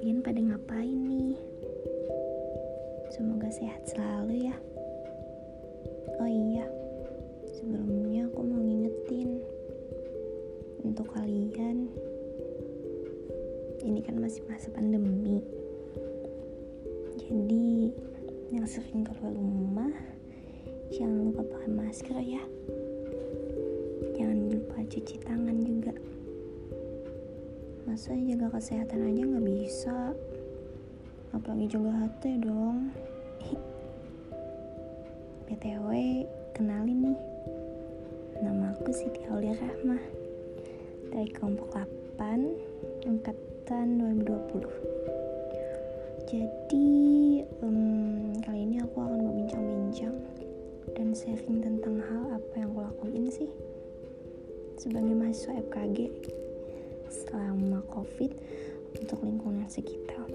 Kalian pada ngapain nih? Semoga sehat selalu ya. Oh iya, sebelumnya aku mau ngingetin untuk kalian. Ini kan masih masa pandemi. Jadi yang sering keluar rumah jangan lupa pakai masker ya. Jangan lupa cuci tangan juga masa jaga kesehatan aja nggak bisa. Apalagi jaga hati dong. Btw kenalin nih. Nama aku Siti Aulia Rahmah. Dari kelompok 8 angkatan 2020 jadi um, kali ini aku akan berbincang-bincang dan sharing tentang hal apa yang aku lakuin sih sebagai mahasiswa FKG selama covid untuk lingkungan sekitar.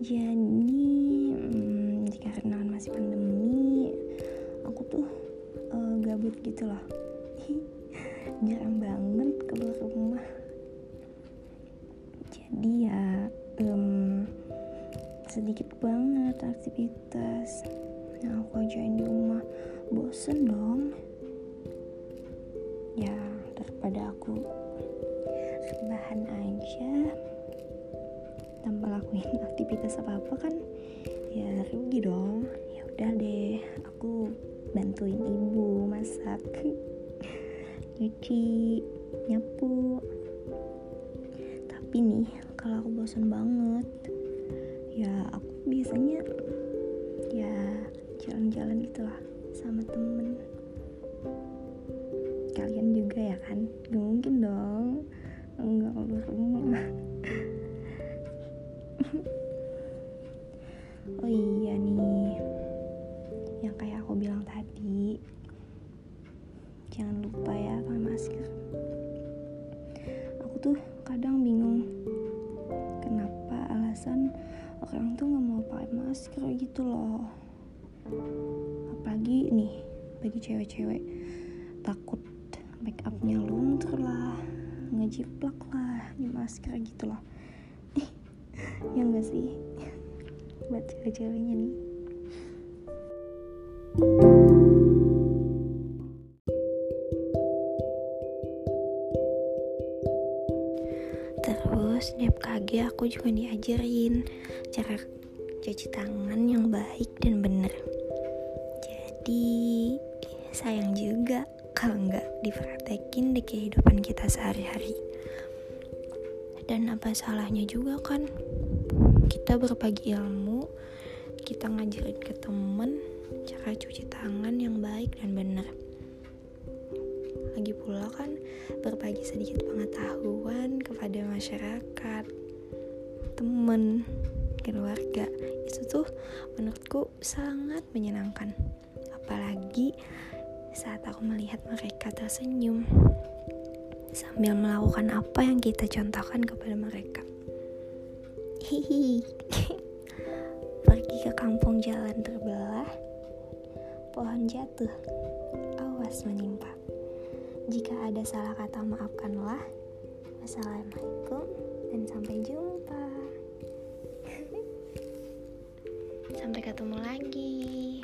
Jadi jika karena masih pandemi aku tuh uh, gabut gitu loh. Jarang banget keluar rumah. Jadi ya um, sedikit banget aktivitas. Yang aku ajain di rumah. Bosen dong. Ya daripada aku. Rebahan aja. Tanpa lakuin aktivitas apa apa kan ya rugi dong. Ya udah deh aku bantuin ibu masak nyuci nyapu. Tapi nih kalau aku bosan banget ya aku biasanya ya jalan-jalan gitulah sama temen kalian juga ya kan? Gak mungkin dong. Enggak rumah oh iya nih yang kayak aku bilang tadi jangan lupa ya pakai masker. Aku tuh kadang bingung kenapa alasan orang tuh nggak mau pakai masker gitu loh. Apalagi nih bagi cewek-cewek takut make upnya luntur lah ngejiplak lah di masker gitu loh. Ya enggak sih? Buat cewek-ceweknya nih. Terus di FKG aku juga diajarin cara cuci tangan yang baik dan benar jadi sayang juga kalau nggak dipraktekin di kehidupan kita sehari-hari. Dan apa salahnya juga kan kita berbagi ilmu kita ngajarin ke temen cara cuci tangan yang baik dan benar. Lagi pula kan berbagi sedikit pengetahuan kepada masyarakat temen keluarga. Itu tuh menurutku sangat menyenangkan. Apalagi saat aku melihat mereka tersenyum sambil melakukan apa yang kita contohkan kepada mereka. Hihi. Pergi ke kampung jalan terbelah, pohon jatuh, awas menimpa. Jika ada salah kata maafkanlah. Wassalamualaikum dan sampai jumpa. sampai ketemu lagi.